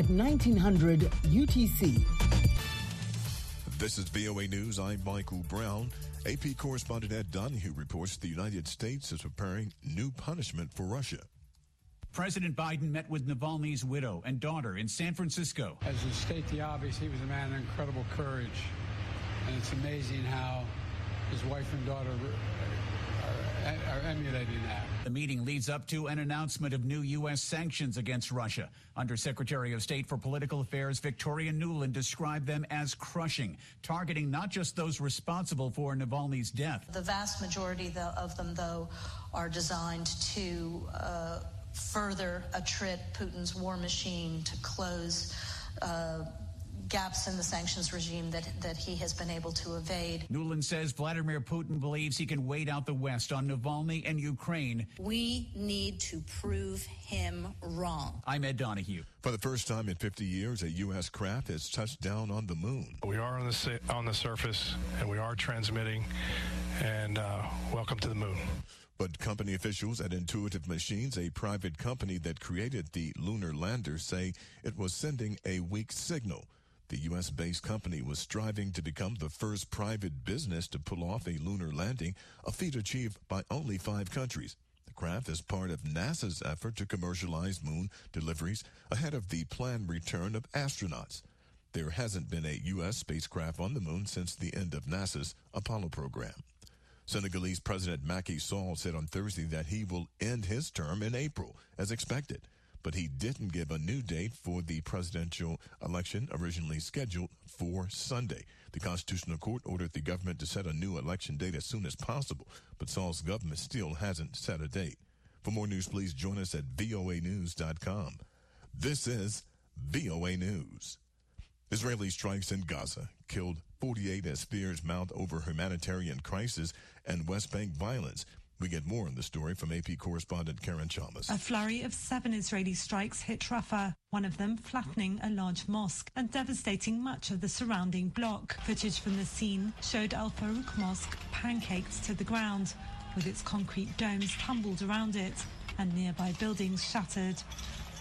at 1900 UTC. This is VOA News. I'm Michael Brown. AP correspondent Ed Donahue reports the United States is preparing new punishment for Russia. President Biden met with Navalny's widow and daughter in San Francisco. As to state the obvious, he was a man of incredible courage. And it's amazing how his wife and daughter are, are emulating that. The meeting leads up to an announcement of new U.S. sanctions against Russia. Undersecretary of State for Political Affairs Victoria Nuland described them as crushing, targeting not just those responsible for Navalny's death. The vast majority of them, though, are designed to uh, further attrit Putin's war machine to close. Uh, gaps in the sanctions regime that, that he has been able to evade. Nuland says Vladimir Putin believes he can wait out the West on Navalny and Ukraine. We need to prove him wrong. I'm Ed Donahue. For the first time in 50 years, a U.S. craft has touched down on the moon. We are on the, on the surface and we are transmitting, and uh, welcome to the moon. But company officials at Intuitive Machines, a private company that created the lunar lander, say it was sending a weak signal. The U.S. based company was striving to become the first private business to pull off a lunar landing, a feat achieved by only five countries. The craft is part of NASA's effort to commercialize moon deliveries ahead of the planned return of astronauts. There hasn't been a U.S. spacecraft on the moon since the end of NASA's Apollo program. Senegalese President Macky Sall said on Thursday that he will end his term in April, as expected but he didn't give a new date for the presidential election originally scheduled for Sunday. The Constitutional Court ordered the government to set a new election date as soon as possible, but Sall's government still hasn't set a date. For more news, please join us at voanews.com. This is VOA News. Israeli strikes in Gaza killed 48 as fears mount over humanitarian crisis and West Bank violence. We get more on the story from AP correspondent Karen Chammas. A flurry of seven Israeli strikes hit Rafah, one of them flattening a large mosque and devastating much of the surrounding block. Footage from the scene showed Al Farouk Mosque pancaked to the ground, with its concrete domes tumbled around it and nearby buildings shattered.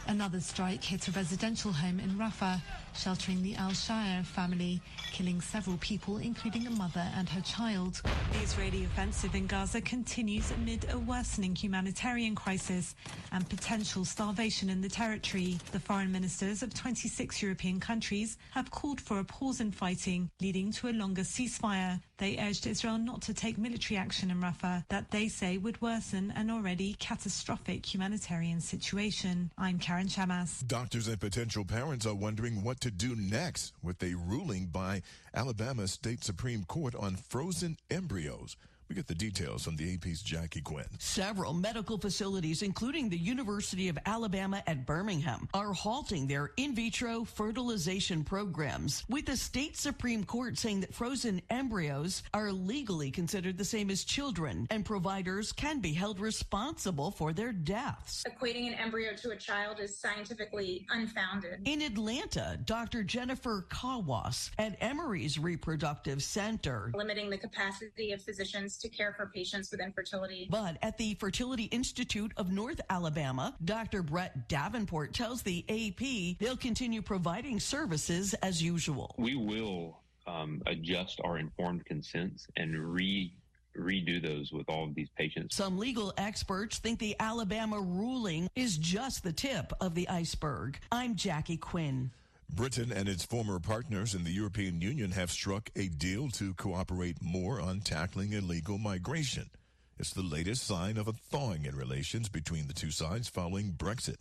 Another strike hit a residential home in Rafah, sheltering the Al Shire family, killing several people, including a mother and her child. The Israeli offensive in Gaza continues amid a worsening humanitarian crisis and potential starvation in the territory. The foreign ministers of 26 European countries have called for a pause in fighting, leading to a longer ceasefire. They urged Israel not to take military action in Rafah that they say would worsen an already catastrophic humanitarian situation. I'm Karen Chammas. Doctors and potential parents are wondering what to do next with a ruling by Alabama State Supreme Court on frozen embryos. We get the details from the AP's Jackie Quinn. Several medical facilities, including the University of Alabama at Birmingham, are halting their in vitro fertilization programs, with the state Supreme Court saying that frozen embryos are legally considered the same as children, and providers can be held responsible for their deaths. Equating an embryo to a child is scientifically unfounded. In Atlanta, Dr. Jennifer Kawwass at Emory's Reproductive Center, limiting the capacity of physicians to care for patients with infertility. But at the Fertility Institute of North Alabama, Dr. Brett Davenport tells the AP they'll continue providing services as usual. We will um, adjust our informed consents and re redo those with all of these patients. Some legal experts think the Alabama ruling is just the tip of the iceberg. I'm Jackie Quinn. Britain and its former partners in the European Union have struck a deal to cooperate more on tackling illegal migration. It's the latest sign of a thawing in relations between the two sides following Brexit.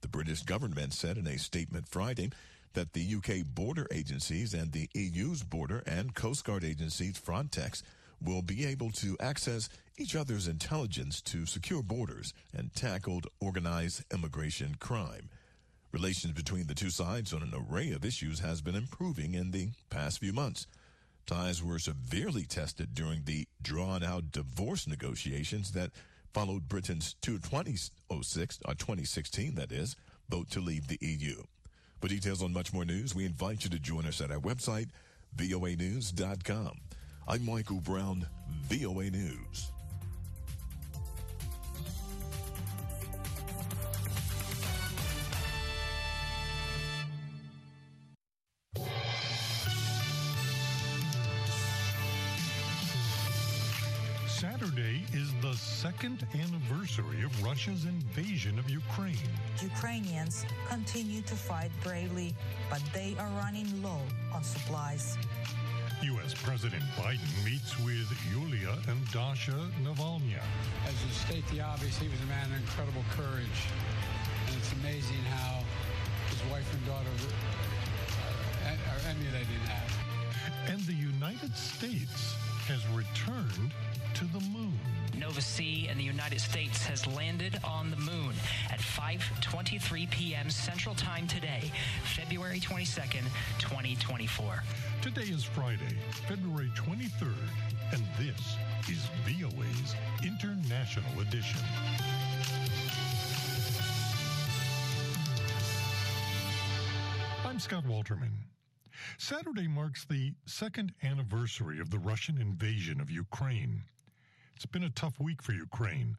The British government said in a statement Friday that the UK border agencies and the EU's border and coast guard agencies Frontex will be able to access each other's intelligence to secure borders and tackle organized immigration crime. Relations between the two sides on an array of issues has been improving in the past few months. Ties were severely tested during the drawn out divorce negotiations that followed Britain's 2006, or uh, 2016, that is, vote to leave the EU. For details on much more news, we invite you to join us at our website, voanews.com. I'm Michael Brown, VOA News. Second anniversary of Russia's invasion of Ukraine. Ukrainians continue to fight bravely, but they are running low on supplies. U.S. President Biden meets with Yulia and Dasha Navalny. As to state the obvious, he was a man of incredible courage. And it's amazing how his wife and daughter are, are emulating that. And the United States has returned to the moon. C in the United States has landed on the moon at 5:23 p.m. Central Time today, February 22nd, 2024. Today is Friday, February 23rd, and this is VOA's International Edition. I'm Scott Walterman. Saturday marks the second anniversary of the Russian invasion of Ukraine. It's been a tough week for Ukraine.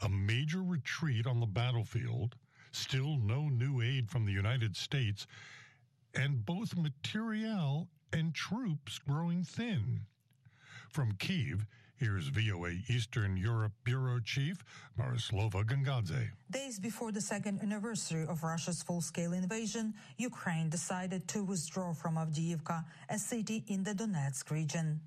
A major retreat on the battlefield, still no new aid from the United States, and both materiel and troops growing thin. From Kiev, Here's VOA Eastern Europe Bureau Chief Myroslava Gongadze. Days before the second anniversary of Russia's full-scale invasion, Ukraine decided to withdraw from Avdiivka, a city in the Donetsk region.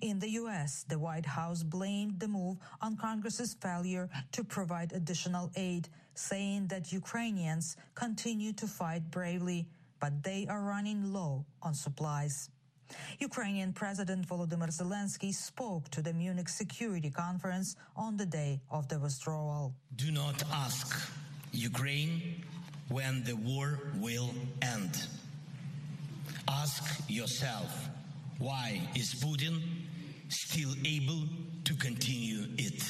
In the U.S., the White House blamed the move on Congress's failure to provide additional aid, saying that Ukrainians continue to fight bravely, but they are running low on supplies. Ukrainian President Volodymyr Zelensky spoke to the Munich Security Conference on the day of the withdrawal. Do not ask Ukraine when the war will end. Ask yourself, why is Putin still able to continue it?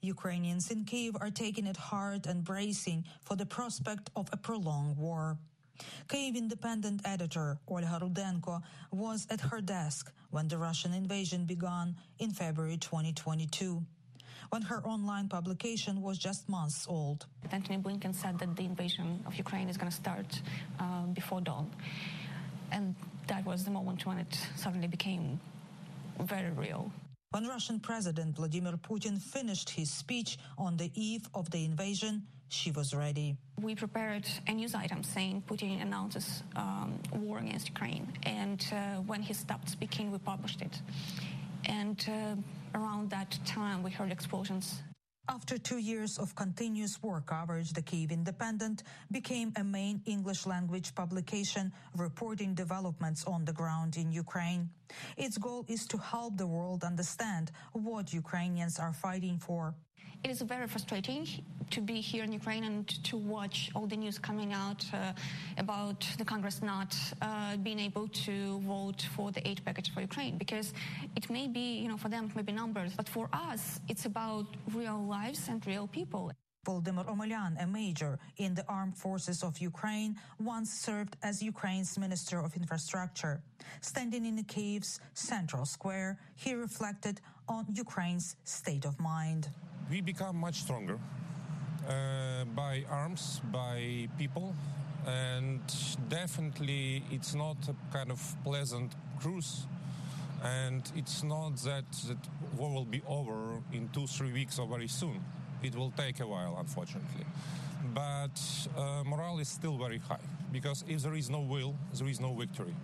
Ukrainians in Kiev are taking it hard and bracing for the prospect of a prolonged war. Kyiv Independent editor Olga Rudenko was at her desk when the Russian invasion began in February 2022 when her online publication was just months old. Antony Blinken said that the invasion of Ukraine is going to start uh, before dawn. And that was the moment when it suddenly became very real. When Russian President Vladimir Putin finished his speech on the eve of the invasion, she was ready. We prepared a news item saying Putin announces um, war against Ukraine. And uh, when he stopped speaking, we published it. And uh, around that time, we heard explosions. After two years of continuous war coverage, the Kyiv Independent became a main English language publication reporting developments on the ground in Ukraine. Its goal is to help the world understand what Ukrainians are fighting for. It is very frustrating to be here in Ukraine and to watch all the news coming out uh, about the Congress not uh, being able to vote for the aid package for Ukraine because it may be, you know, for them, maybe numbers, but for us, it's about real lives and real people. Volodymyr Omelyan, a major in the armed forces of Ukraine, once served as Ukraine's Minister of Infrastructure. Standing in Kyiv's central square, he reflected on Ukraine's state of mind we become much stronger uh, by arms, by people, and definitely it's not a kind of pleasant cruise. And it's not that that war will be over in two, three weeks or very soon. It will take a while, unfortunately. But uh, morale is still very high because if there is no will, there is no victory.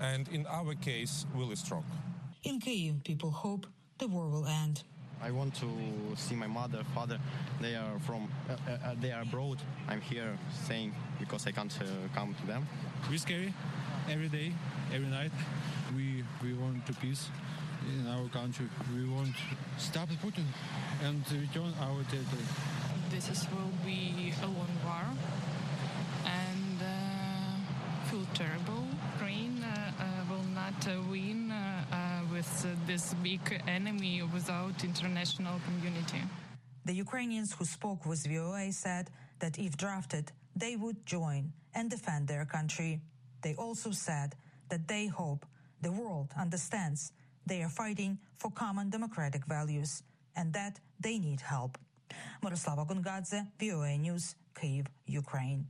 And in our case, will is strong. In Kyiv, people hope the war will end. I want to see my mother, father. They are from, uh, uh, they are abroad. I'm here staying because I can't uh, come to them. We're scary every day, every night. We we want to peace in our country. We want to stop Putin and return our territory. This is, will be a long war and uh, feel terrible. Ukraine uh, uh, will not win with this big enemy without international community. The Ukrainians who spoke with VOA said that if drafted, they would join and defend their country. They also said that they hope the world understands they are fighting for common democratic values and that they need help. Myroslava Gongadze, VOA News, Kyiv, Ukraine.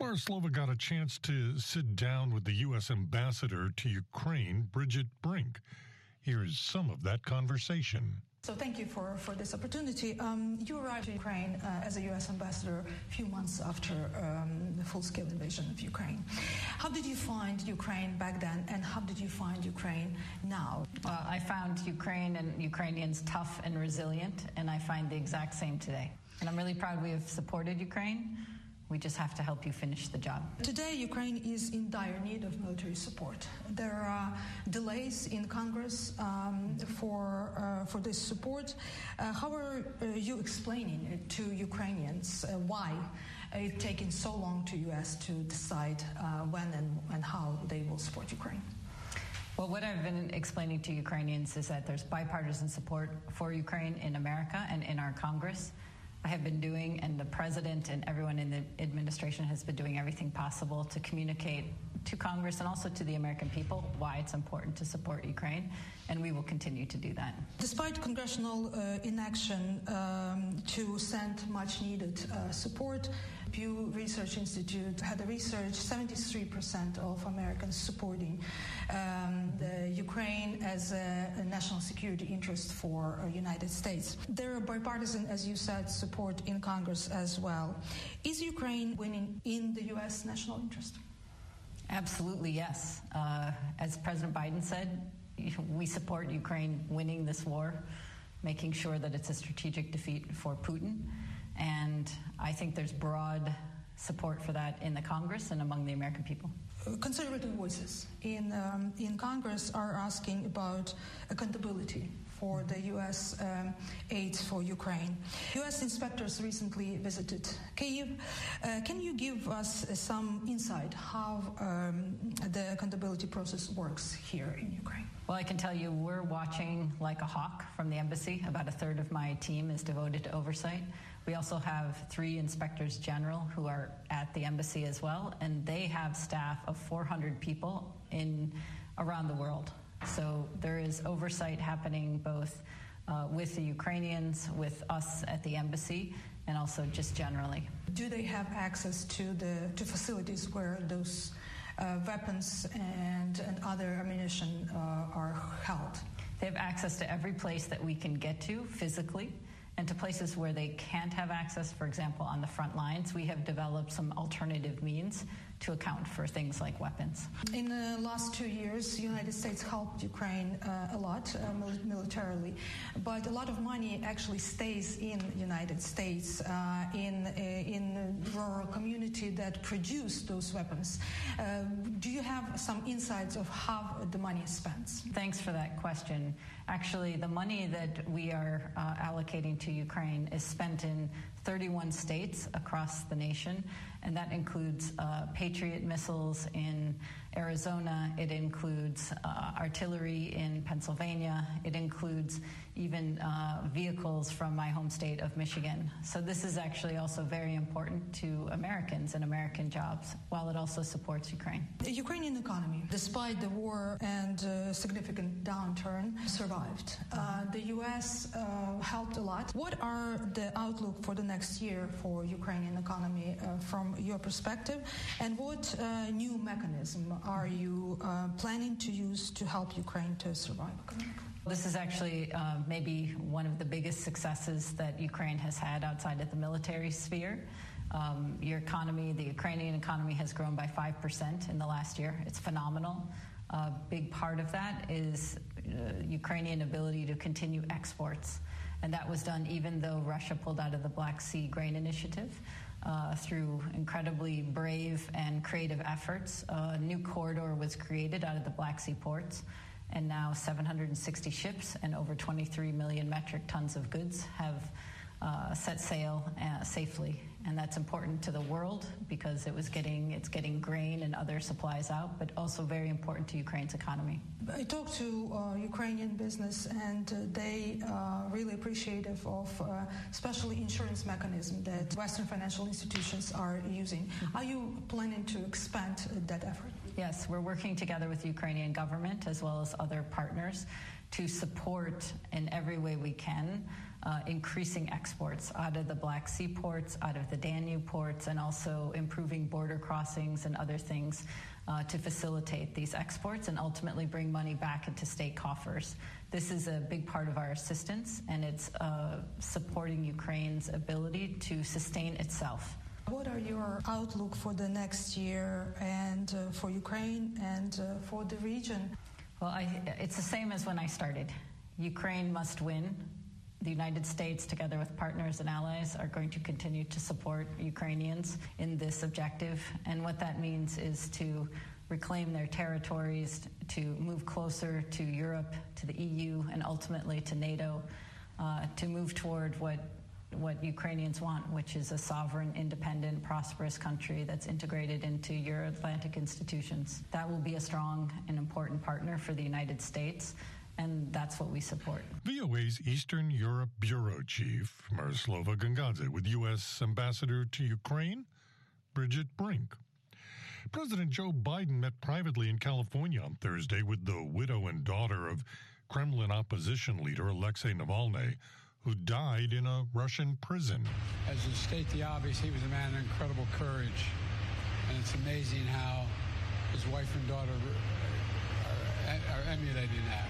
Myroslava got a chance to sit down with the U.S. ambassador to Ukraine, Bridget Brink. Here's some of that conversation. So thank you for, for this opportunity. Um, you arrived in Ukraine uh, as a U.S. ambassador a few months after um, the full-scale invasion of Ukraine. How did you find Ukraine back then, and how did you find Ukraine now? Well, I found Ukraine and Ukrainians tough and resilient, and I find the exact same today. And I'm really proud we have supported Ukraine. We just have to help you finish the job. Today, Ukraine is in dire need of military support. There are delays in Congress um, for uh, for this support. Uh, how are uh, you explaining to Ukrainians uh, why it's taking so long to U.S. to decide uh, when and, and how they will support Ukraine? Well, what I've been explaining to Ukrainians is that there's bipartisan support for Ukraine in America and in our Congress. I have been doing, and the president and everyone in the administration has been doing everything possible to communicate to Congress and also to the American people why it's important to support Ukraine, and we will continue to do that. Despite congressional uh, inaction um, to send much needed uh, support, Pew Research Institute had a research 73% of Americans supporting um, the Ukraine as a, a, national security interest for the uh, United States. There are bipartisan, as you said, support in Congress as well. Is Ukraine winning in the U.S. national interest? Absolutely, yes. Uh, as President Biden said, we support Ukraine winning this war, making sure that it's a strategic defeat for Putin. And I think there's broad support for that in the Congress and among the American people. Conservative voices in, um, in Congress are asking about accountability for the U.S. Um, aid for Ukraine. U.S. inspectors recently visited Kyiv. Uh, can you give us some insight how um, the accountability process works here in Ukraine? Well, I can tell you we're watching like a hawk from the embassy. About a third of my team is devoted to oversight. We also have three inspectors general who are at the embassy as well, and they have staff of 400 people in around the world. So there is oversight happening both uh, with the Ukrainians, with us at the embassy, and also just generally. Do they have access to the to facilities where those uh, weapons and, and other ammunition uh, are held? They have access to every place that we can get to physically and to places where they can't have access, for example, on the front lines, we have developed some alternative means to account for things like weapons. In the last two years, the United States helped Ukraine uh, a lot uh, militarily, but a lot of money actually stays in the United States uh, in uh, in rural community that produce those weapons. Uh, do you have some insights of how the money is spent? Thanks for that question. Actually, the money that we are uh, allocating to Ukraine is spent in 31 states across the nation, and that includes uh, Patriot missiles in Arizona, it includes uh, artillery in Pennsylvania, it includes even uh, vehicles from my home state of Michigan. So this is actually also very important to Americans and American jobs, while it also supports Ukraine. The Ukrainian economy, despite the war and uh, significant downturn, survived. Uh, the U.S. Uh, helped a lot. What are the outlook for the next year for Ukrainian economy uh, from your perspective, and what new mechanism are you planning to use to help Ukraine to survive? This is actually uh, maybe one of the biggest successes that Ukraine has had outside of the military sphere. Um, your economy, the Ukrainian economy, has grown by 5% in the last year. It's phenomenal. A big part of that is uh, Ukrainian ability to continue exports. And that was done even though Russia pulled out of the Black Sea Grain Initiative. Uh, through incredibly brave and creative efforts, a new corridor was created out of the Black Sea ports and now 760 ships and over 23 million metric tons of goods have uh, set sail uh, safely, and that's important to the world because it was getting it's getting grain and other supplies out, but also very important to Ukraine's economy. I talked to uh, Ukrainian business, and uh, they are uh, really appreciative of, uh, especially insurance mechanism that Western financial institutions are using. Are you planning to expand that effort? Yes, we're working together with the Ukrainian government as well as other partners to support in every way we can uh, increasing exports out of the Black Sea ports, out of the Danube ports, and also improving border crossings and other things uh, to facilitate these exports and ultimately bring money back into state coffers. This is a big part of our assistance, and it's uh, supporting Ukraine's ability to sustain itself. What are your outlook for the next year and uh, for Ukraine and uh, for the region? Well, I, it's the same as when I started. Ukraine must win. The United States, together with partners and allies, are going to continue to support Ukrainians in this objective. And what that means is to reclaim their territories, to move closer to Europe, to the EU, and ultimately to NATO, uh, to move toward what what Ukrainians want, which is a sovereign, independent, prosperous country that's integrated into Euro Atlantic institutions. That will be a strong and important partner for the United States, and that's what we support. VOA's Eastern Europe Bureau Chief, Myroslava Gongadze, with U.S. Ambassador to Ukraine, Bridget Brink. President Joe Biden met privately in California on Thursday with the widow and daughter of Kremlin opposition leader Alexei Navalny who died in a Russian prison. As to state the obvious, he was a man of incredible courage. And it's amazing how his wife and daughter are, are emulating that.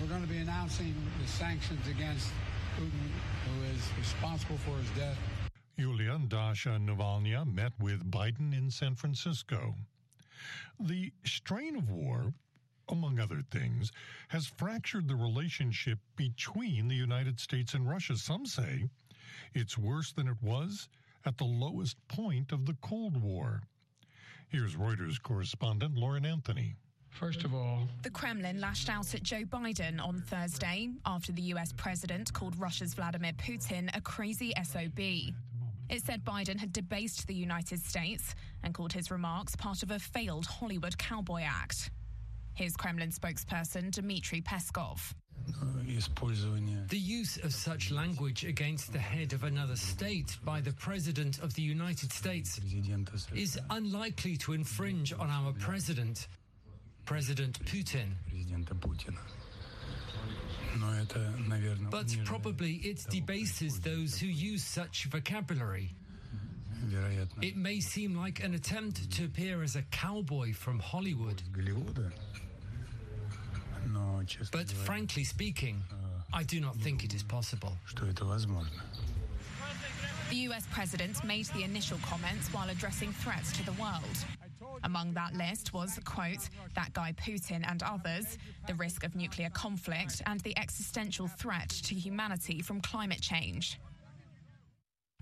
We're going to be announcing the sanctions against Putin, who is responsible for his death. Yulia and Dasha Navalny met with Biden in San Francisco. The strain of war among other things, has fractured the relationship between the United States and Russia. Some say it's worse than it was at the lowest point of the Cold War. Here's Reuters correspondent Lauren Anthony. First of all, the Kremlin lashed out at Joe Biden on Thursday after the US president called Russia's Vladimir Putin a crazy SOB. It said Biden had debased the United States and called his remarks part of a failed Hollywood cowboy act. Here's Kremlin spokesperson Dmitry Peskov. The use of such language against the head of another state by the President of the United States is unlikely to infringe on our President, President Putin. But probably it debases those who use such vocabulary. It may seem like an attempt to appear as a cowboy from Hollywood. But frankly speaking, I do not think it is possible. The US president made the initial comments while addressing threats to the world. Among that list was, quote, that guy Putin and others, the risk of nuclear conflict, and the existential threat to humanity from climate change.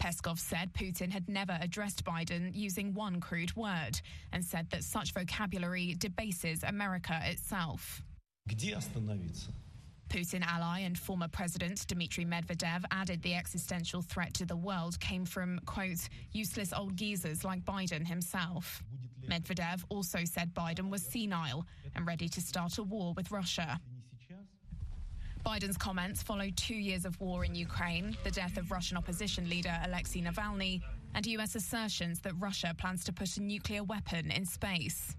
Peskov said Putin had never addressed Biden using one crude word and said that such vocabulary debases America itself. Putin ally and former president Dmitry Medvedev added the existential threat to the world came from, quote, useless old geezers like Biden himself. Medvedev also said Biden was senile and ready to start a war with Russia. Biden's comments followed two years of war in Ukraine, the death of Russian opposition leader Alexei Navalny, and US assertions that Russia plans to put a nuclear weapon in space.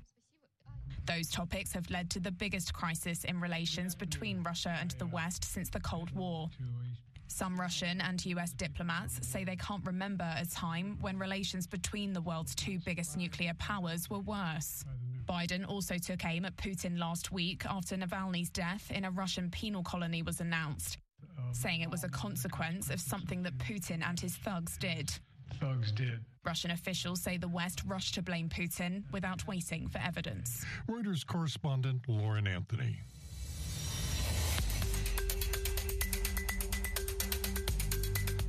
Those topics have led to the biggest crisis in relations between Russia and the West since the Cold War. Some Russian and US diplomats say they can't remember a time when relations between the world's two biggest nuclear powers were worse. Biden also took aim at Putin last week after Navalny's death in a Russian penal colony was announced, saying it was a consequence of something that Putin and his thugs did. Thugs did. Russian officials say the West rushed to blame Putin without waiting for evidence. Reuters correspondent Lauren Anthony.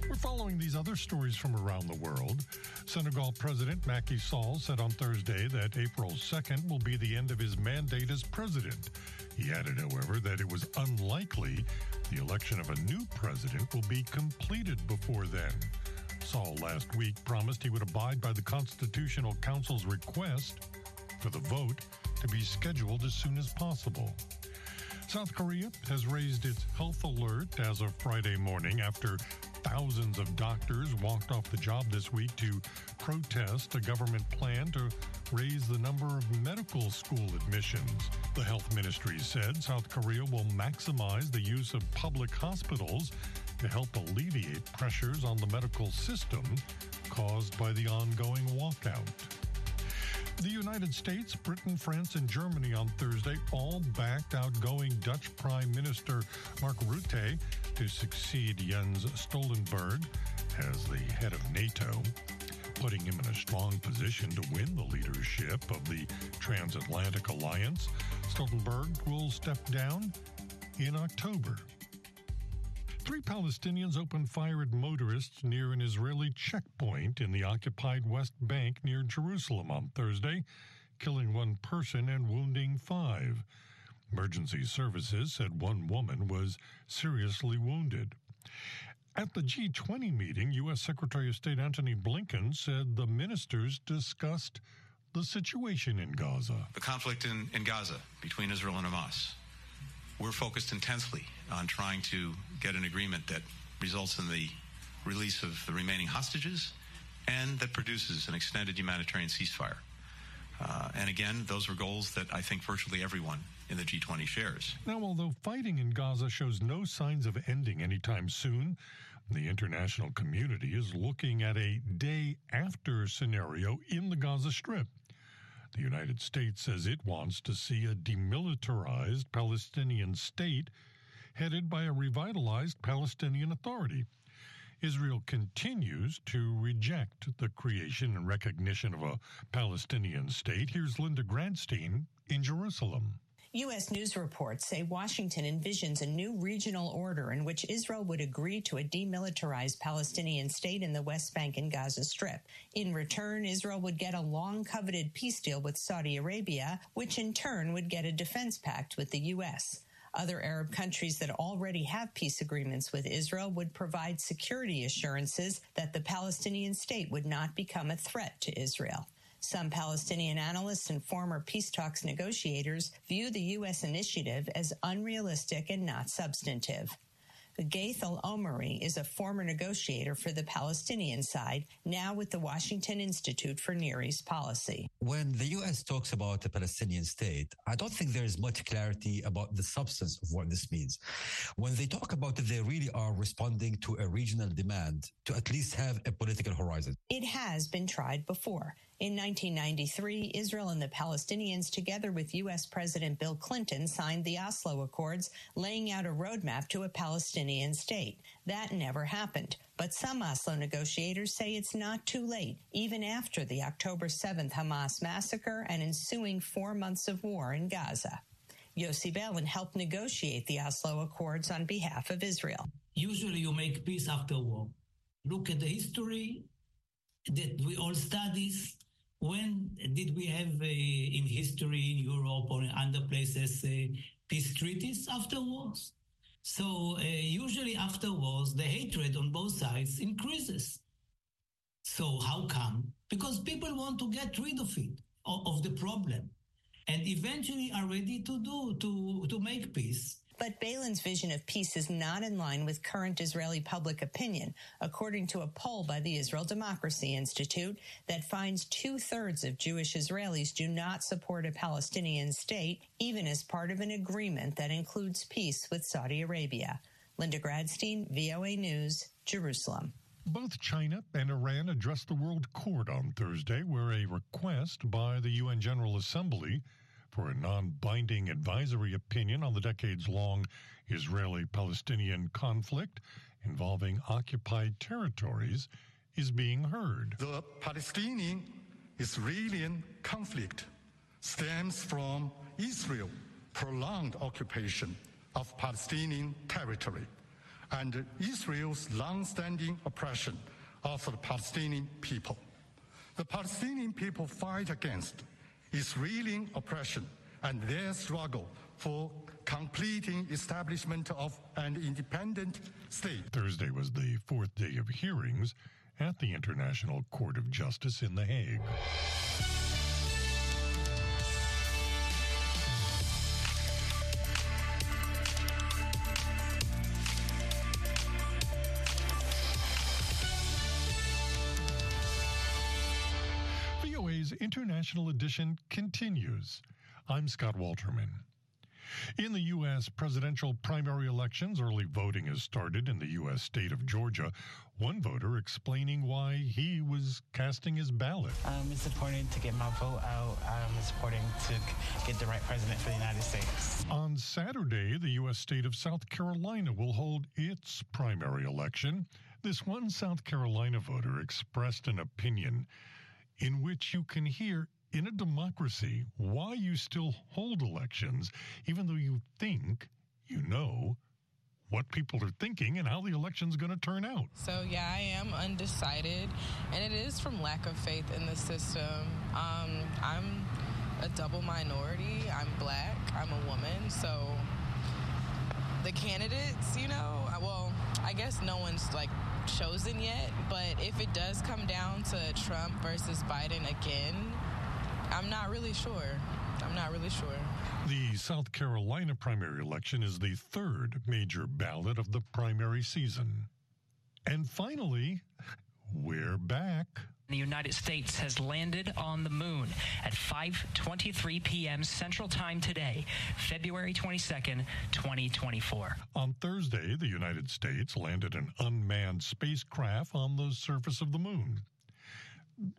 We're following these other stories from around the world. Senegal President Macky Sall said on Thursday that April 2nd will be the end of his mandate as president. He added, however, that it was unlikely the election of a new president will be completed before then. Last week promised he would abide by the Constitutional Council's request for the vote to be scheduled as soon as possible. South Korea has raised its health alert as of Friday morning after thousands of doctors walked off the job this week to protest a government plan to raise the number of medical school admissions. The health ministry said South Korea will maximize the use of public hospitals to help alleviate pressures on the medical system caused by the ongoing walkout. The United States, Britain, France, and Germany on Thursday all backed outgoing Dutch Prime Minister Mark Rutte to succeed Jens Stoltenberg as the head of NATO, putting him in a strong position to win the leadership of the transatlantic alliance. Stoltenberg will step down in October. Three Palestinians opened fire at motorists near an Israeli checkpoint in the occupied West Bank near Jerusalem on Thursday, killing one person and wounding five. Emergency services said one woman was seriously wounded. At the G20 meeting, U.S. Secretary of State Antony Blinken said the ministers discussed the situation in Gaza. The conflict in, in Gaza between Israel and Hamas. We're focused intensely on trying to get an agreement that results in the release of the remaining hostages and that produces an extended humanitarian ceasefire. Uh, and again, those are goals that I think virtually everyone in the G20 shares. Now, although fighting in Gaza shows no signs of ending anytime soon, the international community is looking at a day after scenario in the Gaza Strip. The United States says it wants to see a demilitarized Palestinian state headed by a revitalized Palestinian Authority. Israel continues to reject the creation and recognition of a Palestinian state. Here's Linda Gradstein in Jerusalem. U.S. news reports say Washington envisions a new regional order in which Israel would agree to a demilitarized Palestinian state in the West Bank and Gaza Strip. In return, Israel would get a long coveted peace deal with Saudi Arabia, which in turn would get a defense pact with the U.S. Other Arab countries that already have peace agreements with Israel would provide security assurances that the Palestinian state would not become a threat to Israel. Some Palestinian analysts and former peace talks negotiators view the U.S. initiative as unrealistic and not substantive. Ghaith Omari is a former negotiator for the Palestinian side, now with the Washington Institute for Near East Policy. When the U.S. talks about a Palestinian state, I don't think there is much clarity about the substance of what this means. When they talk about it, they really are responding to a regional demand to at least have a political horizon. It has been tried before. In 1993, Israel and the Palestinians, together with U.S. President Bill Clinton, signed the Oslo Accords, laying out a roadmap to a Palestinian state. That never happened. But some Oslo negotiators say it's not too late, even after the October 7th Hamas massacre and ensuing four months of war in Gaza. Yossi Beilin helped negotiate the Oslo Accords on behalf of Israel. Usually you make peace after war. Look at the history that we all study when did we have uh, in history in Europe or in other places uh, peace treaties after wars? So uh, usually after wars, the hatred on both sides increases. So how come? Because people want to get rid of it, of, of the problem, and eventually are ready to do to to make peace. But Beilin's vision of peace is not in line with current Israeli public opinion, according to a poll by the Israel Democracy Institute that finds two thirds of Jewish Israelis do not support a Palestinian state, even as part of an agreement that includes peace with Saudi Arabia. Linda Gradstein, VOA News, Jerusalem. Both China and Iran addressed the World Court on Thursday, where a request by the UN General Assembly for a non binding advisory opinion on the decades long Israeli Palestinian conflict involving occupied territories is being heard. The Palestinian Israeli conflict stems from Israel's prolonged occupation of Palestinian territory and Israel's long-standing oppression of the Palestinian people. The Palestinian people fight against Israeli oppression and their struggle for completing establishment of an independent state. Thursday was the fourth day of hearings at the International Court of Justice in The Hague. International Edition continues. I'm Scott Walterman. In the U.S. presidential primary elections, early voting has started in the U.S. state of Georgia. One voter explaining why he was casting his ballot. Um, it's important to get my vote out. Um, it's important to get the right president for the United States. On Saturday, the U.S. state of South Carolina will hold its primary election. This one South Carolina voter expressed an opinion in which you can hear in a democracy why you still hold elections, even though you think you know what people are thinking and how the election's going to turn out. So, yeah, I am undecided, and it is from lack of faith in the system. Um, I'm a double minority, I'm black, I'm a woman, so the candidates, you know, well, I guess no one's like chosen yet, but if it does come down to Trump versus Biden again, I'm not really sure. I'm not really sure. The South Carolina primary election is the third major ballot of the primary season. And finally, we're back. The United States has landed on the moon at 5:23 p.m. Central Time today, February 22nd, 2024. On Thursday, the United States landed an unmanned spacecraft on the surface of the moon.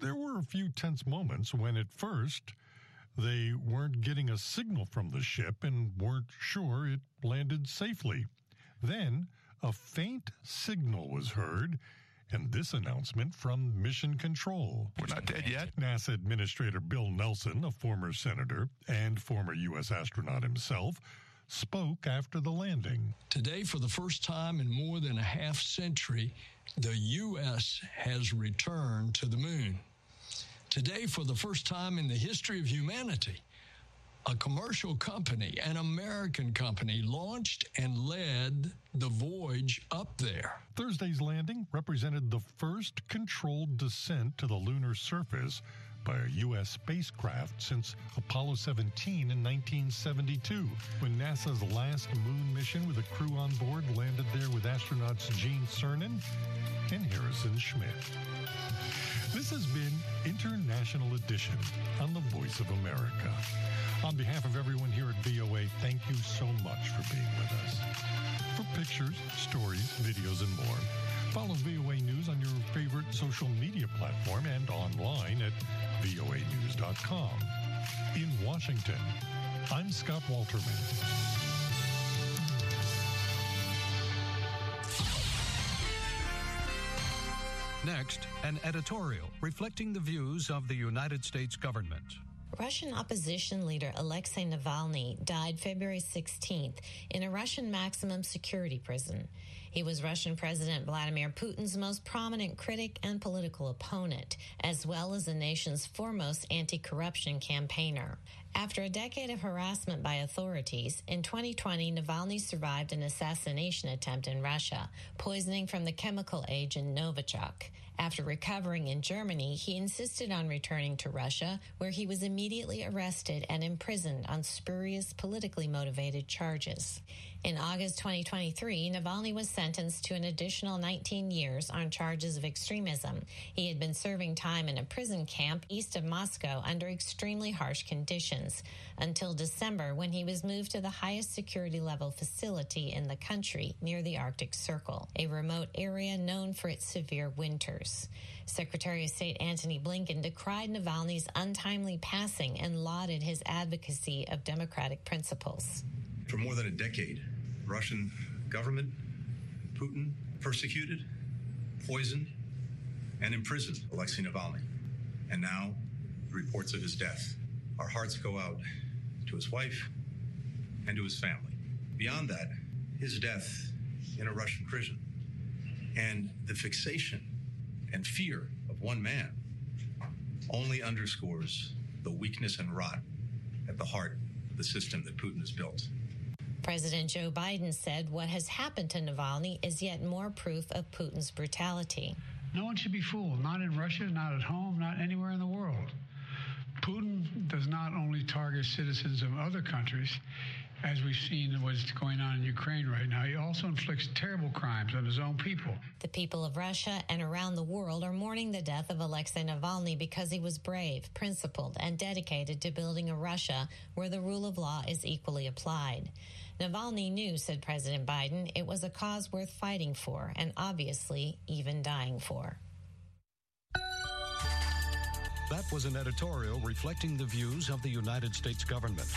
There were a few tense moments when at first they weren't getting a signal from the ship and weren't sure it landed safely. Then a faint signal was heard and this announcement from Mission Control. We're not dead yet. NASA Administrator Bill Nelson, a former senator and former U.S. astronaut himself, spoke after the landing. Today, for the first time in more than a half century, the U.S. has returned to the moon. Today, for the first time in the history of humanity, a commercial company, an American company, launched and led the voyage up there. Thursday's landing represented the first controlled descent to the lunar surface by a U.S. spacecraft since Apollo 17 in 1972, when NASA's last moon mission with a crew on board landed there with astronauts Gene Cernan and Harrison Schmitt. This has been International Edition on the Voice of America. On behalf of everyone here at VOA, thank you so much for being with us. For pictures, stories, videos, and more, follow VOA News on your favorite social media platform and online at voanews.com. In Washington, I'm Scott Walterman. Next, an editorial reflecting the views of the United States government. Russian opposition leader Alexei Navalny died February 16th in a Russian maximum security prison. He was Russian President Vladimir Putin's most prominent critic and political opponent, as well as the nation's foremost anti corruption campaigner. After a decade of harassment by authorities, in 2020, Navalny survived an assassination attempt in Russia, poisoning from the chemical agent Novichok. After recovering in Germany, he insisted on returning to Russia, where he was immediately arrested and imprisoned on spurious politically motivated charges. In August 2023, Navalny was sentenced to an additional 19 years on charges of extremism. He had been serving time in a prison camp east of Moscow under extremely harsh conditions until December when he was moved to the highest security level facility in the country near the Arctic Circle, a remote area known for its severe winters. Secretary of State Antony Blinken decried Navalny's untimely passing and lauded his advocacy of democratic principles. For more than a decade, Russian government, Putin persecuted, poisoned, and imprisoned Alexei Navalny. And now, reports of his death. Our hearts go out to his wife and to his family. Beyond that, his death in a Russian prison and the fixation and fear of one man only underscores the weakness and rot at the heart of the system that Putin has built. President Joe Biden said what has happened to Navalny is yet more proof of Putin's brutality. No one should be fooled, not in Russia, not at home, not anywhere in the world. Putin does not only target citizens of other countries, as we've seen what's going on in Ukraine right now, he also inflicts terrible crimes on his own people. The people of Russia and around the world are mourning the death of Alexei Navalny because he was brave, principled, and dedicated to building a Russia where the rule of law is equally applied. Navalny knew, said President Biden, it was a cause worth fighting for and obviously even dying for. That was an editorial reflecting the views of the United States government.